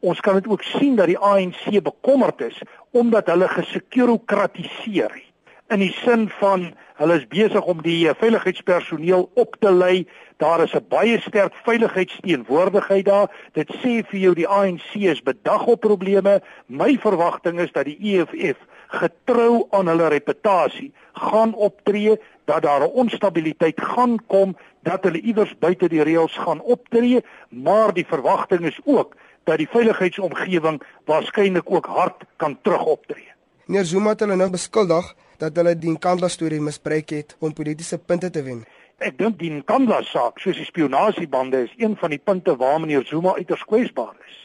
Ons kan dit ook sien dat die ANC bekommerd is omdat hulle gesekurokratiseer het in die sin van hulle is besig om die eh, veiligheidspersoneel op te lei. Daar is 'n baie sterk veiligheidsteenwoordigheid daar. Dit sê vir jou die ANC is bedag op probleme. My verwagting is dat die EFF getrou aan hulle reputasie gaan optree dat daar 'n onstabiliteit gaan kom dat hulle iewers buite die reëls gaan optree, maar die verwagting is ook dat die veiligheidsomgewing waarskynlik ook hard kan terugoptree. Meneer Zuma het hulle nou beskuldig dat hulle die Nkandla storie misbruik het om politieke punte te wen. Ek dink die Nkandla saak, soos die spionasiebande is een van die punte waar meneer Zuma uiters kwesbaar is.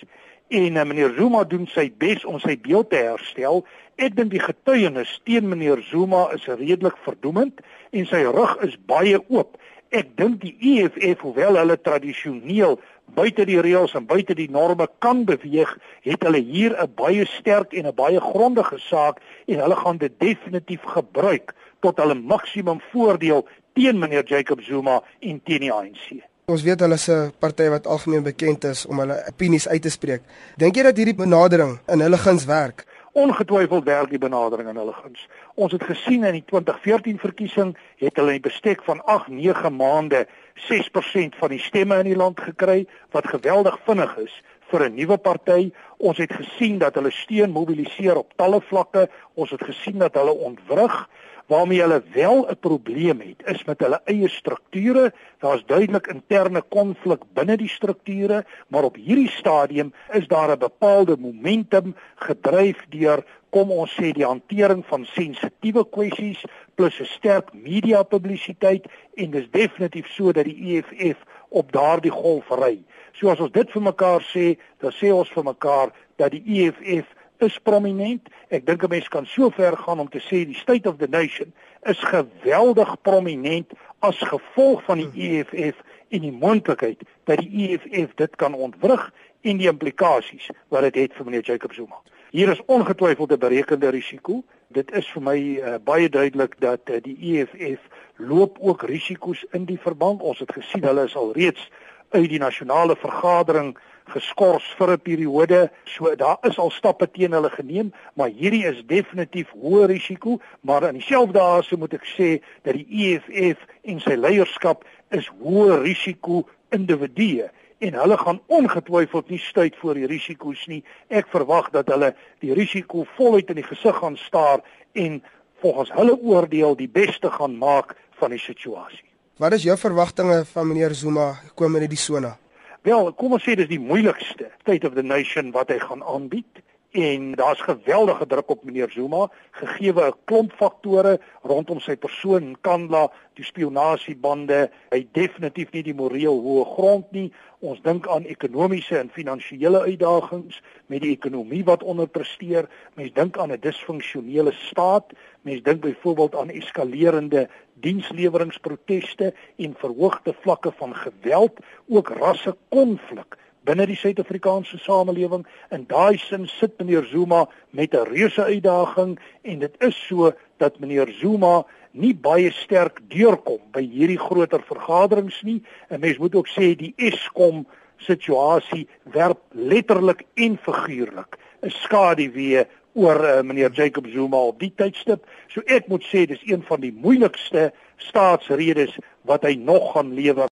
En uh, meneer Zuma doen sy bes om sy beeld te herstel. Ek dink die getuienis teen meneer Zuma is redelik verdoemend en sy rug is baie oop. Ek dink die EFF hoewel hulle tradisioneel buite die reëls en buite die norme kan beweeg, het hulle hier 'n baie sterk en 'n baie grondige saak en hulle gaan dit definitief gebruik tot hulle maksimum voordeel teen meneer Jacob Zuma en teen die ANC. Ons weet hulle 'n party wat algemeen bekend is om hulle opinies uit te spreek. Dink jy dat hierdie benadering in hulle guns werk? Ongetwyfeld werk die benadering in hulle guns. Ons het gesien in die 2014 verkiesing het hulle 'n bestek van 8-9 maande 6% van die stemme in die land gekry wat geweldig vinnig is vir 'n nuwe party. Ons het gesien dat hulle steun mobiliseer op talle vlakke. Ons het gesien dat hulle ontwrig waarmee hulle wel 'n probleem het is met hulle eie strukture. Daar's duidelik interne konflik binne die strukture, maar op hierdie stadium is daar 'n bepaalde momentum gedryf deur kom ons sê die hantering van sensitiewe kwessies plus 'n sterk media publisiteit en dis definitief so dat die EFF op daardie golf ry. So as ons dit vir mekaar sê, dan sê ons vir mekaar dat die EFF is prominent. Ek dink 'n mens kan so ver gaan om te sê die State of the Nation is geweldig prominent as gevolg van die EFF en die moontlikheid dat die EFF dit kan ontwrig en die implikasies wat dit het vir meneer Jacob Zuma. Hier is ongetwyfeld 'n berekende risiko. Dit is vir my uh, baie duidelik dat uh, die EFF loop ook risiko's in die verband. Ons het gesien hulle is al reeds uit die nasionale vergadering geskort vir 'n periode. So daar is al stappe teen hulle geneem, maar hierdie is definitief hoë risiko, maar in dieselfde asem moet ek sê dat die EFF en sy leierskap is hoë risiko individue en hulle gaan ongetwyfeld nie stuit voor die risiko's nie. Ek verwag dat hulle die risiko voluit in die gesig gaan staar en volgens hulle oordeel die beste gaan maak van die situasie. Wat is jou verwagtinge van meneer Zuma kom in die sona? Wel, kom ons sê dis die moeilikste state of the nation wat hy gaan aanbied en daar's geweldige druk op meneer Zuma gegee 'n klomp faktore rondom sy persoon Kandla die spionasiebande. Hy definitief nie die moreel hoë grond nie. Ons dink aan ekonomiese en finansiële uitdagings met die ekonomie wat onderpresteer. Mens dink aan 'n disfunksionele staat. Mens dink byvoorbeeld aan eskalerende diensleweringproteste en verhoogde vlakke van geweld ook rasse konflik binne die Suid-Afrikaanse samelewing. In daai sin sit meneer Zuma met 'n reuse uitdaging en dit is so dat meneer Zuma nie baie sterk deurkom by hierdie groter vergaderings nie. En mens moet ook sê die Eskom situasie werp letterlik en figuurlik 'n skaduwee oor uh, meneer Jacob Zuma op die tydstip. So ek moet sê dis een van die moeilikste staatsredes wat hy nog gaan lewer.